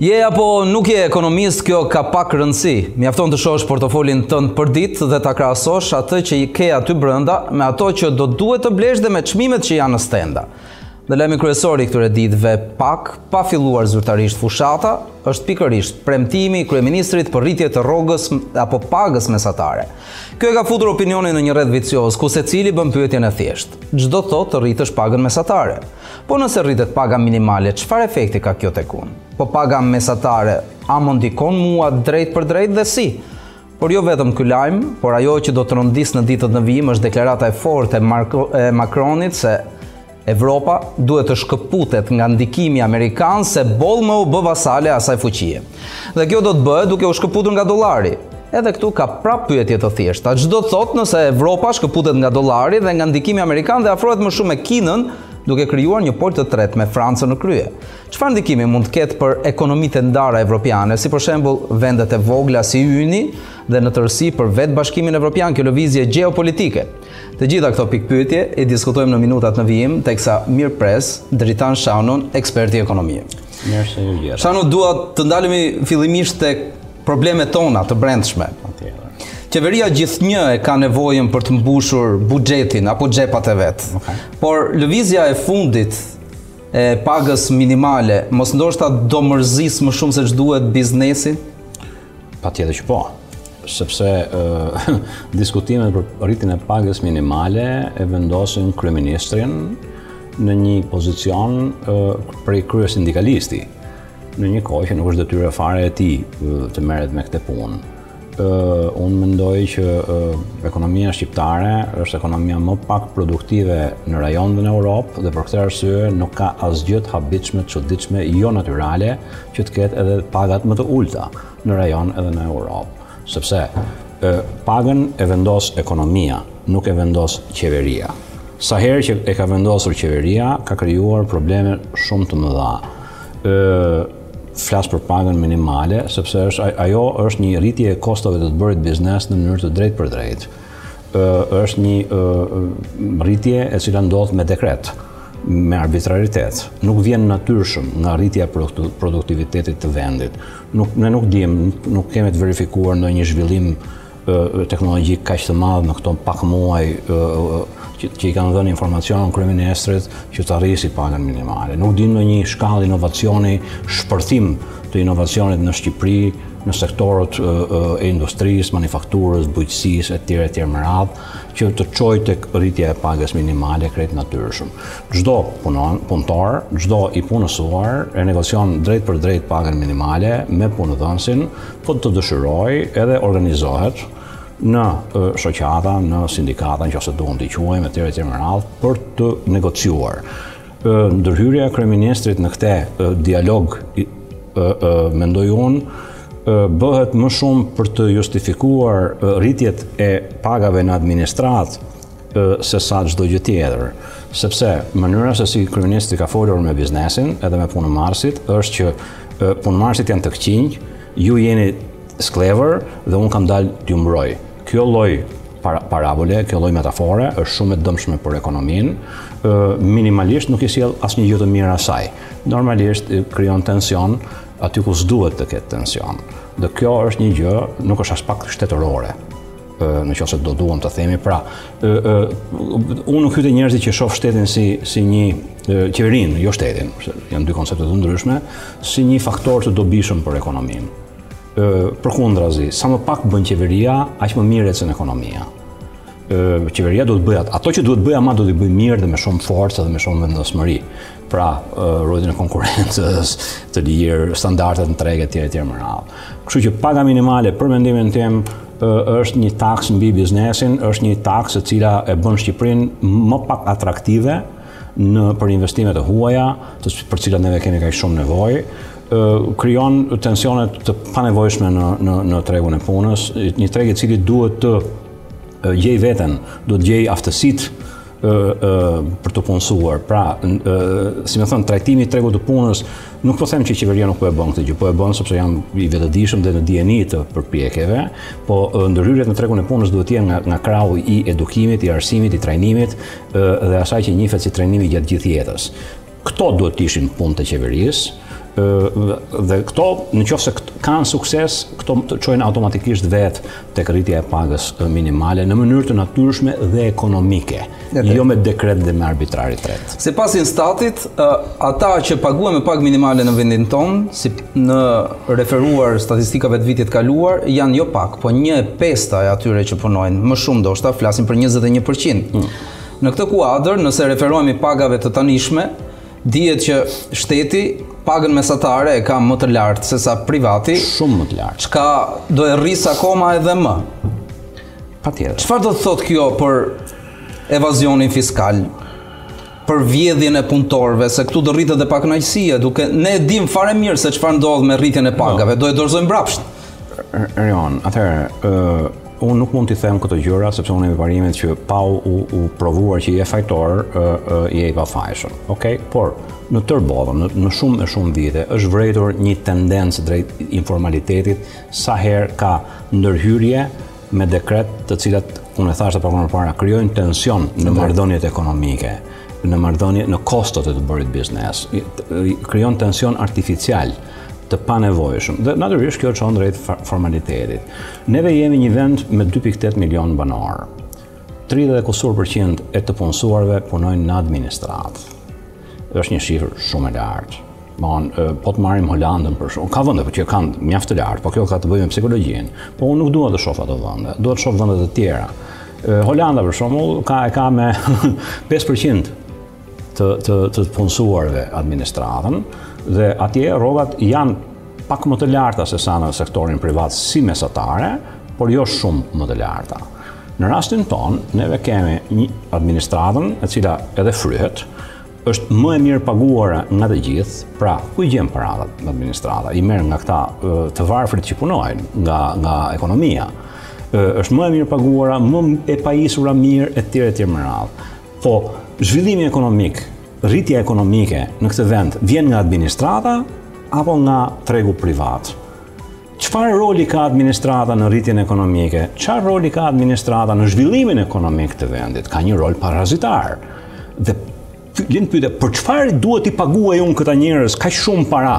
Je apo nuk je ekonomist, kjo ka pak rëndësi. Mjafton të shohësh portofolin tënd përditë dhe ta krahasosh atë që ke aty brenda me ato që do duhet të blesh dhe me çmimet që janë në stenda. Dhe lajmi kryesor i këtyre ditëve, pak pa filluar zyrtarisht fushata, është pikërisht premtimi i kryeministrit për rritje të rrogës apo pagës mesatare. Kjo e ka futur opinionin në një rreth vicioz ku secili bën pyetjen e thjeshtë. Ç'do thotë të rritësh pagën mesatare? Po nëse rritet paga minimale çfarë efekti ka kjo tek unë? Po paga mesatare a më ndikon mua drejtpërdrejt dhe si? Por jo vetëm ky lajm, por ajo që do të rëndisë në ditët në vijim është deklarata e fortë e Macronit se Evropa duhet të shkëputet nga ndikimi amerikan se boll më u bë vasale asaj fuqie. Dhe kjo do të bëhet duke u shkëputur nga dollari. Edhe këtu ka prapë pyetje të thjeshta. Ç'do të thotë nëse Evropa shkëputet nga dollari dhe nga ndikimi amerikan dhe afrohet më shumë me Kinën, duke krijuar një pol të tretë me Francën në krye? Çfarë ndikimi mund të ketë për ekonomitë e ndara evropiane, si për shembull vendet e vogla si yni dhe në tërësi për vetë Bashkimin Evropian kjo lëvizje gjeopolitike? Të gjitha këto pikëpyetje i diskutojmë në minutat në vijim, teksa mirëpres Dritan Shanon, ekspert ekonomie. Mirë se ju gjeta. Shano, dua të ndalemi fillimisht te problemet tona të brendshme. Qeveria gjithnjë e ka nevojën për të mbushur buxhetin apo xhepat e vet. Okay. Por lëvizja e fundit e pagës minimale, mos ndoshta do mërzisë më shumë seç duhet biznesin? Patjetër që po. Sepse diskutimet për rritjen e pagës minimale e vendosin kryeministrin në një pozicion prej kryesindikalisti në një kohë që nuk është detyrë fare e tij të merret me këtë punë. Ë unë mendoj që ekonomia shqiptare është ekonomia më pak produktive në rajon e në Europë dhe për këtë arsye nuk ka asgjë të habitshme, çuditshme, jo natyrale që të ketë edhe pagat më të ulta në rajon edhe në Europë, sepse pagën e vendos ekonomia, nuk e vendos qeveria. Sa herë që e ka vendosur qeveria, ka krijuar probleme shumë të mëdha. Ë flas për pagën minimale, sepse është ajo është një rritje e kostove të të bërit biznes në mënyrë të drejtpërdrejtë. është një rritje e cila ndodh me dekret, me arbitraritet. Nuk vjen natyrshëm nga rritja e produktivitetit të vendit. Nuk, ne nuk dimë, nuk kemi të verifikuar ndonjë zhvillim teknologjik kaq të madh në këto pak muaj që i kanë dhënë informacionin kryeministrit që të rrisi pagën minimale. Nuk dimë ndonjë shkallë inovacioni, shpërthim të inovacionit në Shqipëri, në sektorët e industrisë, manufakturës, bujqësisë e tjera e tjera me radhë, që të çojë te rritja e pagës minimale krejt natyrshëm. Çdo punon, punëtor, çdo i punësuar e negocion drejtpërdrejt pagën minimale me punëdhënësin, po të dëshirojë edhe organizohet në shoqata, në sindikata, në qoftë se duam t'i quajmë, e tjera e tjera me radhë, për të negociuar. Ndërhyrja e kryeministrit në këtë dialog mendoj unë bëhet më shumë për të justifikuar rritjet e pagave në administratë sesa çdo gjë tjetër, sepse mënyra se si kryeministri ka folur me biznesin edhe me punëmarrësit është që punëmarrësit janë të këqinj, ju jeni skllevër dhe unë kam dalë t'ju mbroj. Kjo lloj parabole, kjo lloj metafore është shumë e dëmshme për ekonominë. Minimalisht nuk i sjell asnjë gjë të mirë asaj. Normalisht krijon tension aty ku s'duhet të ketë tension. Dhe kjo është një gjë, nuk është aspak shtetërore në qoftë se do duam të themi, pra, ë ë unë nuk hy te njerëzit që shoh shtetin si si një qeverinë, jo shtetin, janë dy koncepte të ndryshme, si një faktor të dobishëm për ekonominë. Përkundrazi, sa më pak bën qeveria, aq më mirë ecën ekonomia. Ë qeveria duhet bëjë ato që duhet bëjë ama duhet t'i bëjë mirë dhe me shumë forcë dhe me shumë vendosmëri. Pra, ruajtjen e konkurrencës së lirë, standardet në treg etj etj me radhë. Kështu që paga minimale për mendimin tim është një taksë mbi biznesin, është një taksë e cila e bën Shqipërinë më pak atraktive në për investimet e huaja, të për cilat neve kemi kaq shumë nevojë, krijon tensione të panevojshme në në në tregun e punës, një treg i cili duhet të gjejë veten, duhet të gjejë aftësitë ë ë për t'u punësuar. Pra, ë si me thënë trajtimi i tregut të punës, nuk po them që qeveria nuk po e bën këtë gjë, po e bën sepse jam i vetëdijshëm dhe në dijeni të përpjekjeve, po ndërhyrjet në tregun e punës duhet të jenë nga nga krahu i edukimit, i arsimit, i trajnimit ë dhe asaj që njihet si trajnimi gjatë gjithë jetës. Këto duhet të ishin punë e qeverisë, dhe këto në qoftë se kanë sukses, këto të çojnë automatikisht vetë tek rritja e pagës minimale në mënyrë të natyrshme dhe ekonomike, jo me dekret dhe me arbitraritet. Sipas Instatit, ata që paguhen me pagë minimale në vendin tonë, si në referuar statistikave të vitit të kaluar, janë jo pak, po një e pesta e atyre që punojnë, më shumë ndoshta flasim për 21%. Në këtë kuadër, nëse referohemi pagave të tanishme, dihet që shteti pagën mesatare e ka më të lartë se sa privati, shumë më të lartë, çka do e rrisë akoma edhe më. Patjetër. Çfarë do të thotë kjo për evazionin fiskal? për vjedhjen e punëtorëve, se këtu do rritet edhe pakënaqësia, duke ne e dim fare mirë se çfarë ndodh me rritjen e pagave, do e dorëzojmë mbrapsht. Rion, atëherë, ë Unë nuk mund t'i them këto gjëra sepse unë jam i parimit që pa u, u, u provuar që je fajtor, ë ë je i pafajshëm. Okej, okay? por në tërë botën, në, në shumë e shumë vite është vërejtur një tendencë drejt informalitetit sa herë ka ndërhyrje me dekret të cilat unë e thashë pak më para, krijojnë tension në marrëdhëniet ekonomike, në marrëdhëniet në kostot e të bërit biznes, krijon tension artificial, të panevojshëm. Dhe natyrisht kjo çon drejt formalitetit. Neve jemi një vend me 2.8 milion banorë. 30 e kusur përqind e të punësuarve punojnë në administratë. Është një shifër shumë e lartë. Bon, po të marrim Holandën për shembull. Ka vende po që kanë mjaft të lartë, po kjo ka të bëjë me psikologjinë. Po unë nuk dua të shoh ato vende. Dua të shoh vende të tjera. Holanda për shembull ka e ka me 5% të të të punësuarve administratën dhe atje rrogat janë pak më të larta se sa në sektorin privat si mesatare, por jo shumë më të larta. Në rastin tonë, neve kemi një administratë e cila edhe fryhet, është më e mirëpaguara nga të gjithë, pra ku i gjen paratë administrata, i merr nga këta të varfrit që punojnë, nga nga ekonomia. Ë, është më e mirëpaguara, më e pajisura mirë etj etj me radhë. Po, zhvillimi ekonomik, rritja ekonomike në këtë vend vjen nga administrata apo nga tregu privat? Çfarë roli ka administrata në rritjen ekonomike? Çfarë roli ka administrata në zhvillimin ekonomik të vendit? Ka një rol parazitar. Dhe lind pyetja, për çfarë duhet t'i paguaj unë këta njerëz kaq shumë para?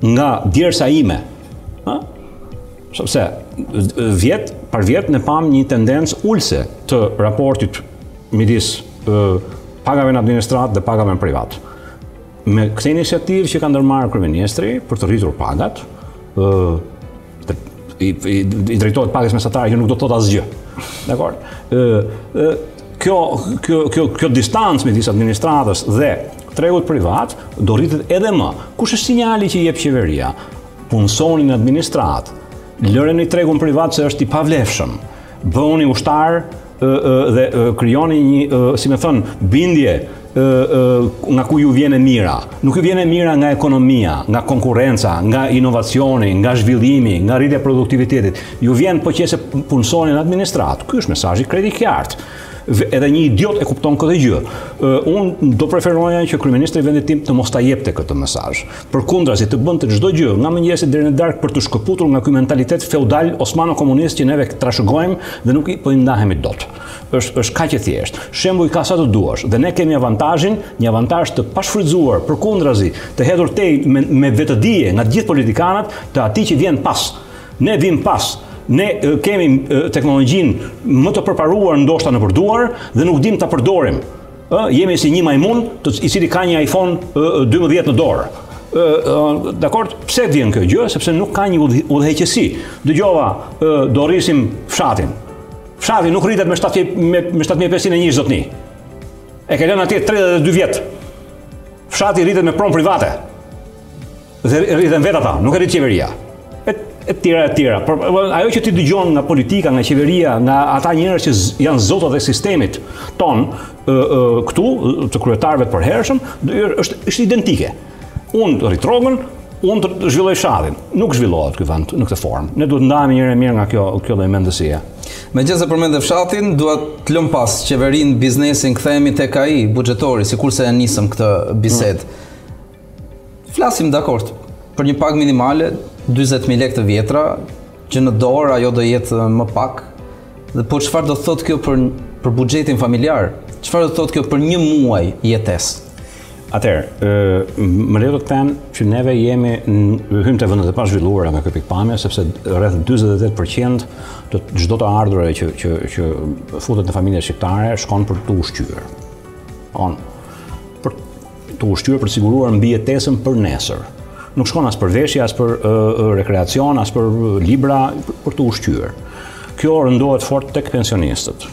Nga djersa ime, ha? Sepse vjet parvjet ne pamë një tendencë ulëse të raportit midis pagave në administratë dhe pagave në privat. Me këtë iniciativë që ka ndërmarrë kryeministri për të rritur pagat, i, i, i drejtohet pagës mesatare, që nuk do të thotë asgjë. Dakord? Ë kjo kjo kjo kjo distancë midis administratës dhe tregut privat do rritet edhe më. Kush është sinjali që jep qeveria? Punësohuni në administratë. Lëreni tregun privat se është i pavlefshëm. Bëhuni ushtar dhe krijoni një, si me thënë, bindje nga ku ju vjen e mira. Nuk ju vjen e mira nga ekonomia, nga konkurrenca, nga inovacioni, nga zhvillimi, nga rritja e produktivitetit. Ju vjen po qe se punësoheni në administratë. Ky është mesazhi krejt i qartë. Edhe një idiot e kupton këtë gjë. Unë do preferoja që kryeministri i vendit tim të mos ta jepte këtë mesazh. Përkundrazi, të bënte çdo gjë, nga mëngjesi deri në darkë për t'u shkëputur nga ky mentalitet feudal osmano-komunist që neve trashëgojmë dhe nuk po i ndahemi dot. Është, është kaq e thjeshtë. Shembuj ka sa të duash. Dhe ne kemi avantazhin, një avantazh të pashfrytëzuar, përkundrazi, të hedhur tej me, me vetëdije nga të gjithë politikanët, të atij që vjen pas. Ne vimë pas. Ne kemi teknologjinë më të përparuar ndoshta nëpër duar dhe nuk dimë ta përdorim. Ë, jemi si një majmun, të, i cili ka një iPhone 12 në dorë. Ë, dakord, pse vjen kjo gjë? Sepse nuk ka një udhëheqësi. Dëgjova, ë, do rrisim fshatin. Fshati nuk rritet me 7 me, me 7500 e një zotni. E ka lënë atje 32 vjet. Fshati rritet me pronë private. Dhe rritën vetë ata, nuk e rrit qeveria. E tjera, e tjera. Por, ajo që ti dëgjon nga politika, nga qeveria, nga ata njerëz që janë zotët e sistemit tonë, ë, ë, këtu, të kryetarve të përhershëm, është, është identike. Unë të rrit rrogën, unë të zhvilloj fshatin. Nuk zhvillohet ky vend në këtë formë. Ne duhet të ndahemi njëherë e mirë nga kjo, kjo lloj mendësie. Megjithëse përmende fshatin, dua të lëmë pas qeverinë, biznesin, kthehemi tek ai, buxhetori, sikurse e nisëm këtë bisedë. Mm. Flasim dakord. Për një pagë minimale, 40000 lekë të vjetra, që në dorë ajo do jetë më pak. Dhe po çfarë do thotë kjo për për buxhetin familjar? Çfarë do thotë kjo për një muaj jetesë? Atëherë, ë më lër të them që neve jemi në, hyjmë te vendet e pazhvilluara nga kjo pikëpamje sepse rreth 48% të çdo të ardhure që që që futet në familjet shqiptare shkon për t'u ushqyer. Shkon për t'u ushqyer për të siguruar mbijetesën për nesër. Nuk shkon as për veshje, as për rekreacion, as për libra, për t'u ushqyer. Kjo rëndohet fort tek pensionistët.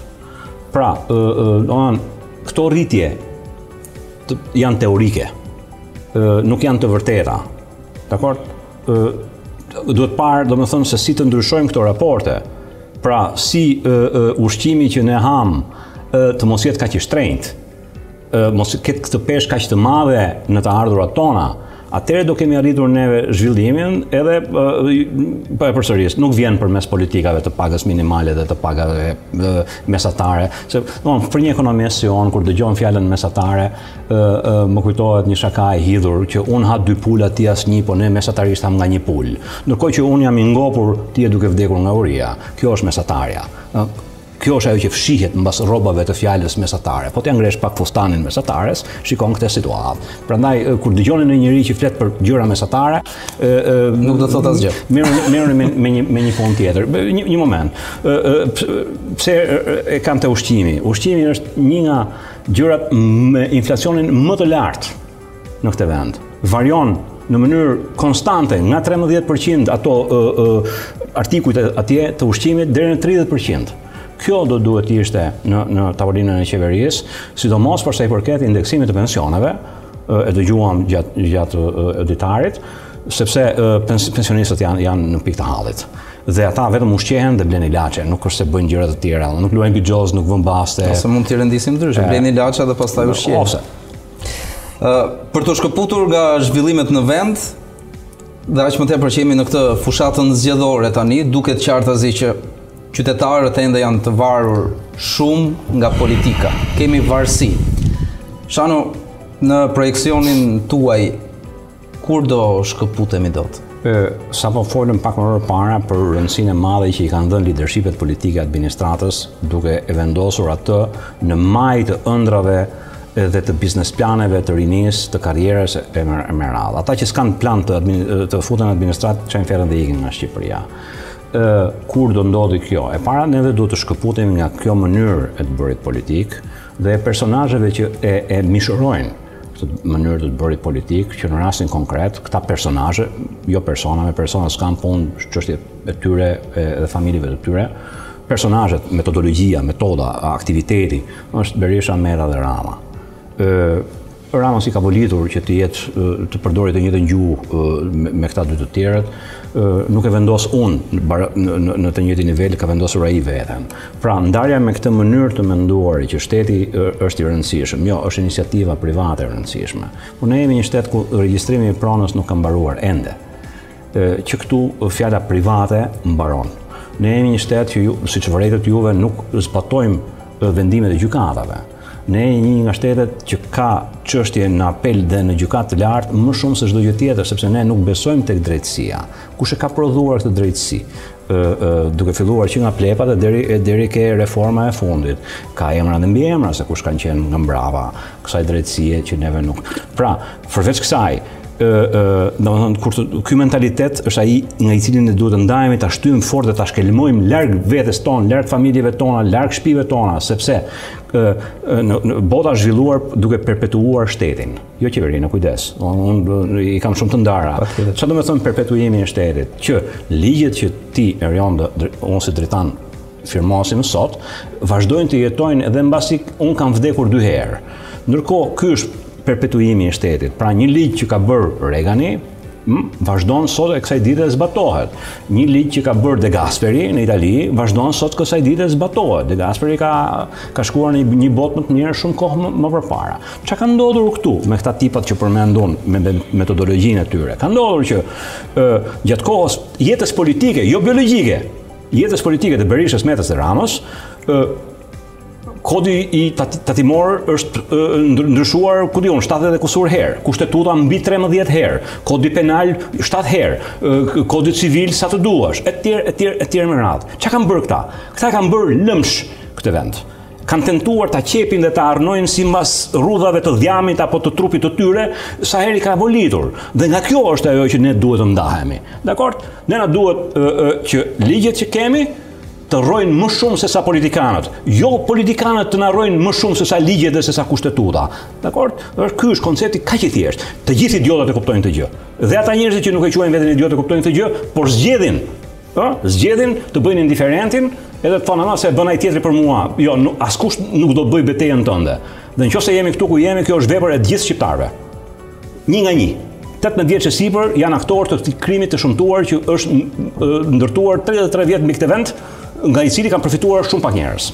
Pra, ë ë domethënë këto rritje të, janë teorike. ë nuk janë të vërteta. Dakord? ë duhet parë domethënë se si të ndryshojmë këto raporte. Pra, si ë, ë, ushqimi që ne hamë ë, të mos jetë kaq i shtrenjtë. mos të ketë këtë peshë kaq të madhe në të ardhurat tona, atëherë do kemi arritur neve zhvillimin edhe po e përsëris, nuk vjen përmes politikave të pagës minimale dhe të pagave mesatare, se domethënë për një ekonomist si unë kur dëgjon fjalën mesatare, më kujtohet një shaka e hidhur që unë ha dy pula ti asnjë, po ne mesatarisht hamë nga një pulë. Ndërkohë që unë jam i ngopur, ti je duke vdekur nga uria. Kjo është mesatarja. Kjo është ajo që fshihet mbas rrobave të fjalës mesatare. Po t'ia ngresh pak fustanin mesatares, shikon këtë situatë. Prandaj kur dëgjoni një njeri që flet për gjëra mesatare, ë ë nuk do të thotë asgjë. Merrni merrni me me një me një punë tjetër. Një, një moment. Ë ë pse e kanë te ushqimi? Ushqimi është një nga gjërat me inflacionin më të lartë në këtë vend. Varion në mënyrë konstante nga 13% ato artikujt atje të ushqimit deri në 30%. Kjo do duhet të ishte në në tavolinën e qeverisë, sidomos për sa i përket indeksimit të pensioneve, e dëgjuam gjatë gjatë ditarit, sepse pensionistët janë janë në pikë të hallit. Dhe ata vetëm ushqehen dhe blenë ilaçe, nuk është se bëjnë gjëra të tjera, nuk luajnë bixhoz, nuk vënë baste. Ose mund t'i rendisim ndryshe, blenë ilaçe dhe pastaj ushqehen. Ose Për t'u shkëputur nga zhvillimet në vend, dhe aq më tepër që jemi në këtë fushatën zgjedhore tani, duket qartazi që qytetarët ende janë të varur shumë nga politika. Kemi varësi. Shano, në projeksionin tuaj, Kur do shkëputemi dot? Sapo folëm pak më përpara për rëndësinë e madhe që i kanë dhënë lidershipet politike administratës, duke e vendosur atë në majë të ëndrrave dhe të biznes planeve të rinisë, të karrierës e me radhë. Ata që s'kanë plan të, të futen administratë, çajnë ferrën dhe ikin nga Shqipëria. Ë, kur do ndodhë kjo? E para, neve duhet të shkëputemi nga kjo mënyrë e të bërit politikë dhe e personazheve që e, e mishërojnë këtë mënyrë të të bërit politikë, që në rastin konkret, këta personazhe, jo persona, me persona s'kam punë çështje e tyre dhe familjeve të tyre, personazhet, metodologia, metoda, aktiviteti, është Berisha, Meta dhe Rama. Rama siç i ka volitur që të jetë të përdorë të njëjtën gjuhë me këta dy të tjerët, nuk e vendos unë në të njëjtin nivel, ka vendosur ai veten. Pra, ndarja me këtë mënyrë të menduar që shteti është i rëndësishëm, jo, është iniciativa private e rëndësishme. Por ne jemi një shtet ku regjistrimi i pronës nuk ka mbaruar ende. Që këtu fjala private mbaron. Ne jemi një shtet që ju, siç vërejtët juve, nuk zbatojmë vendimet e gjykatave. Ne jemi një nga shtetet që ka çështje në apel dhe në gjykatë të lartë më shumë se çdo gjë tjetër, sepse ne nuk besojmë tek drejtësia. Kush e ka prodhuar këtë drejtësi? duke filluar që nga plepat e deri e deri ke reforma e fundit. Ka emra dhe mbiemra se kush kanë qenë nga mbrapa kësaj drejtësie që neve nuk. Pra, përveç kësaj, ë ë domethënë kur ky mentalitet është ai nga i cili ne duhet të ndajemi ta shtyjmë fort dhe ta shkelmojmë larg vetes tonë, larg familjeve tona, larg shtëpive tona, sepse ë në, në bota është zhvilluar duke perpetuuar shtetin. Jo qeverinë, kujdes. Unë i kam shumë të ndara. Çfarë do të thotë perpetuimi i shtetit? Që ligjet që ti Erion unë si Dritan firmosim sot, vazhdojnë të jetojnë edhe mbasi unë kam vdekur dy herë. Ndërkohë, ky është perpetuimi i shtetit. Pra një ligj që ka bërë Regani, hm, vazhdon sot e kësaj dite zbatohet. Një ligj që ka bërë De Gasperi në Itali, vazhdon sot kësaj dite zbatohet. De Gasperi ka ka shkuar në një botë më të mirë shumë kohë më, më përpara. Ça ka ndodhur këtu me këta tipat që përmend unë me metodologjinë e tyre? Ka ndodhur që ë gjatë kohës jetës politike, jo biologjike, jetës politike të Berishës, Metës dhe Ramës, ë kodi tatimor është ndryshuar, ku di unë, 70 e kusur herë, kushtetuta mbi 13 herë, kodi penal 7 herë, kodi civil sa të duash, etj, etj, etj me radhë. Ça kanë bërë këta? Këta e kanë bërë lëmsh këtë vend. kanë tentuar ta qepin dhe ta arnojnë simbas rrudhave të dhjamit apo të trupit të tyre, sa herë i ka volitur. Dhe nga kjo është ajo që ne duhet të ndahemi. Dakord? Ne na duhet e, e, që ligjet që kemi të rrojnë më shumë sesa politikanët. Jo politikanët të na rrojnë më shumë sesa ligjet dhe sesa kushtetuta. Dakord? Është ky është koncepti kaq i thjeshtë. Të gjithë idiotët e kuptojnë këtë gjë. Dhe ata njerëz që nuk e quajnë veten idiotë e kuptojnë këtë gjë, por zgjedhin Ë, zgjedhin të bëjnë indiferentin, edhe të thonë, "Ama se e bën ai tjetri për mua." Jo, askush nuk do të bëjë betejën tënde. Dhe në qoftë se jemi këtu ku jemi, kjo është vepër e gjithë shqiptarëve. Një nga një. 18 vjeç e sipër janë aktorë të krimit të shëmtuar që është ndërtuar 33 vjet mbi këtë vend, nga i cili kanë përfituar shumë pak njerëz.